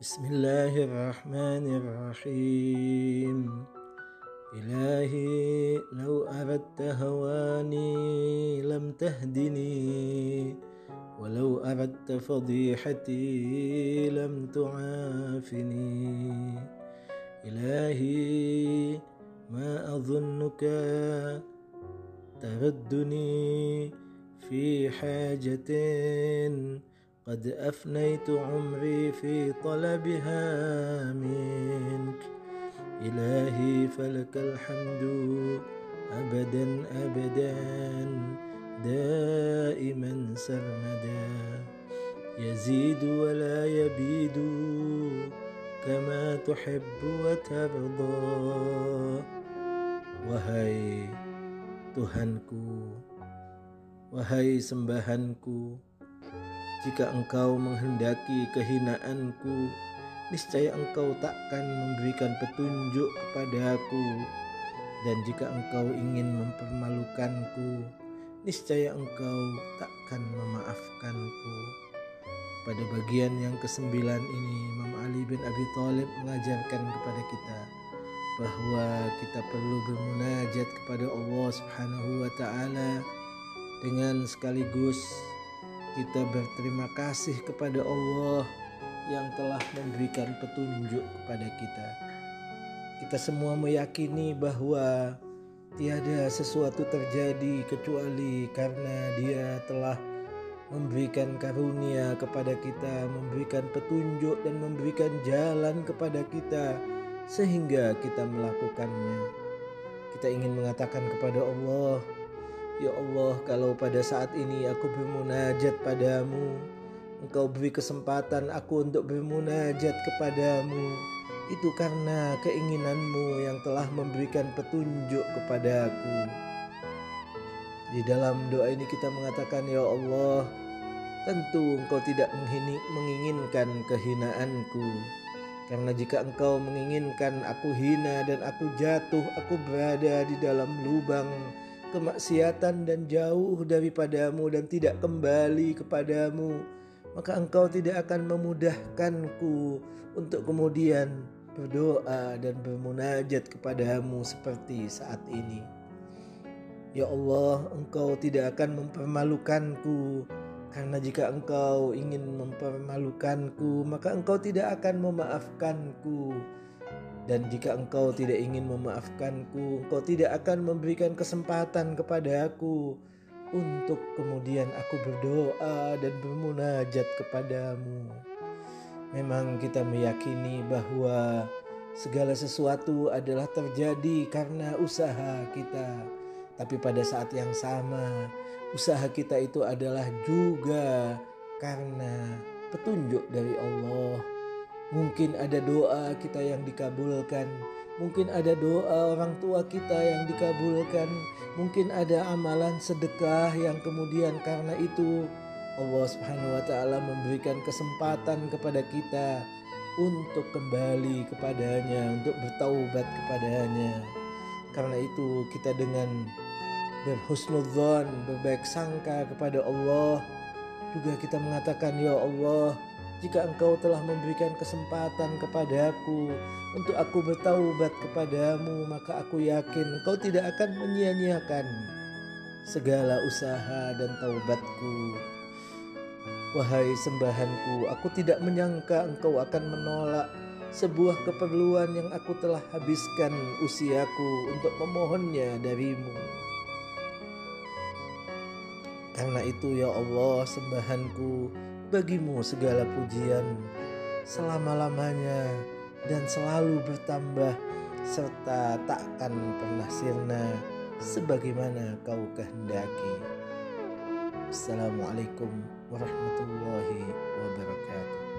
بسم الله الرحمن الرحيم. إلهي لو أردت هواني لم تهدني ولو أردت فضيحتي لم تعافني. إلهي ما أظنك تردني في حاجة قد أفنيت عمري في طلبها منك. إلهي فلك الحمد أبدا أبدا دائما سرمدا. يزيد ولا يبيد كما تحب وترضى. Wahai Tuhanku Wahai sembahanku Jika engkau menghendaki kehinaanku, niscaya engkau takkan memberikan petunjuk kepadaku. Dan jika engkau ingin mempermalukanku, niscaya engkau takkan memaafkanku. Pada bagian yang kesembilan ini, Imam Ali bin Abi Thalib mengajarkan kepada kita bahwa kita perlu bermunajat kepada Allah Subhanahu wa taala dengan sekaligus kita berterima kasih kepada Allah yang telah memberikan petunjuk kepada kita. Kita semua meyakini bahwa tiada sesuatu terjadi kecuali karena Dia telah memberikan karunia kepada kita, memberikan petunjuk dan memberikan jalan kepada kita sehingga kita melakukannya. Kita ingin mengatakan kepada Allah, Ya Allah, kalau pada saat ini aku bermunajat padamu, Engkau beri kesempatan aku untuk bermunajat kepadamu. Itu karena keinginanmu yang telah memberikan petunjuk kepadaku. Di dalam doa ini kita mengatakan, Ya Allah, tentu engkau tidak menginginkan kehinaanku. Karena jika engkau menginginkan aku hina dan aku jatuh, aku berada di dalam lubang kemaksiatan dan jauh daripadamu dan tidak kembali kepadamu, maka engkau tidak akan memudahkanku untuk kemudian berdoa dan bermunajat kepadamu seperti saat ini. Ya Allah, engkau tidak akan mempermalukanku karena jika engkau ingin mempermalukanku, maka engkau tidak akan memaafkanku. Dan jika engkau tidak ingin memaafkanku, engkau tidak akan memberikan kesempatan kepada aku untuk kemudian aku berdoa dan bermunajat kepadamu. Memang kita meyakini bahwa segala sesuatu adalah terjadi karena usaha kita. Tapi pada saat yang sama, usaha kita itu adalah juga karena petunjuk dari Allah Mungkin ada doa kita yang dikabulkan, mungkin ada doa orang tua kita yang dikabulkan, mungkin ada amalan sedekah yang kemudian karena itu Allah Subhanahu wa taala memberikan kesempatan kepada kita untuk kembali kepadanya, untuk bertaubat kepadanya. Karena itu kita dengan berhusnudzon, berbaik sangka kepada Allah juga kita mengatakan ya Allah jika engkau telah memberikan kesempatan kepadaku untuk aku bertaubat kepadamu, maka aku yakin engkau tidak akan menyia-nyiakan segala usaha dan taubatku. Wahai sembahanku, aku tidak menyangka engkau akan menolak sebuah keperluan yang aku telah habiskan usiaku untuk memohonnya darimu. Karena itu ya Allah sembahanku bagimu segala pujian selama-lamanya dan selalu bertambah serta takkan pernah sirna sebagaimana kau kehendaki. Assalamualaikum warahmatullahi wabarakatuh.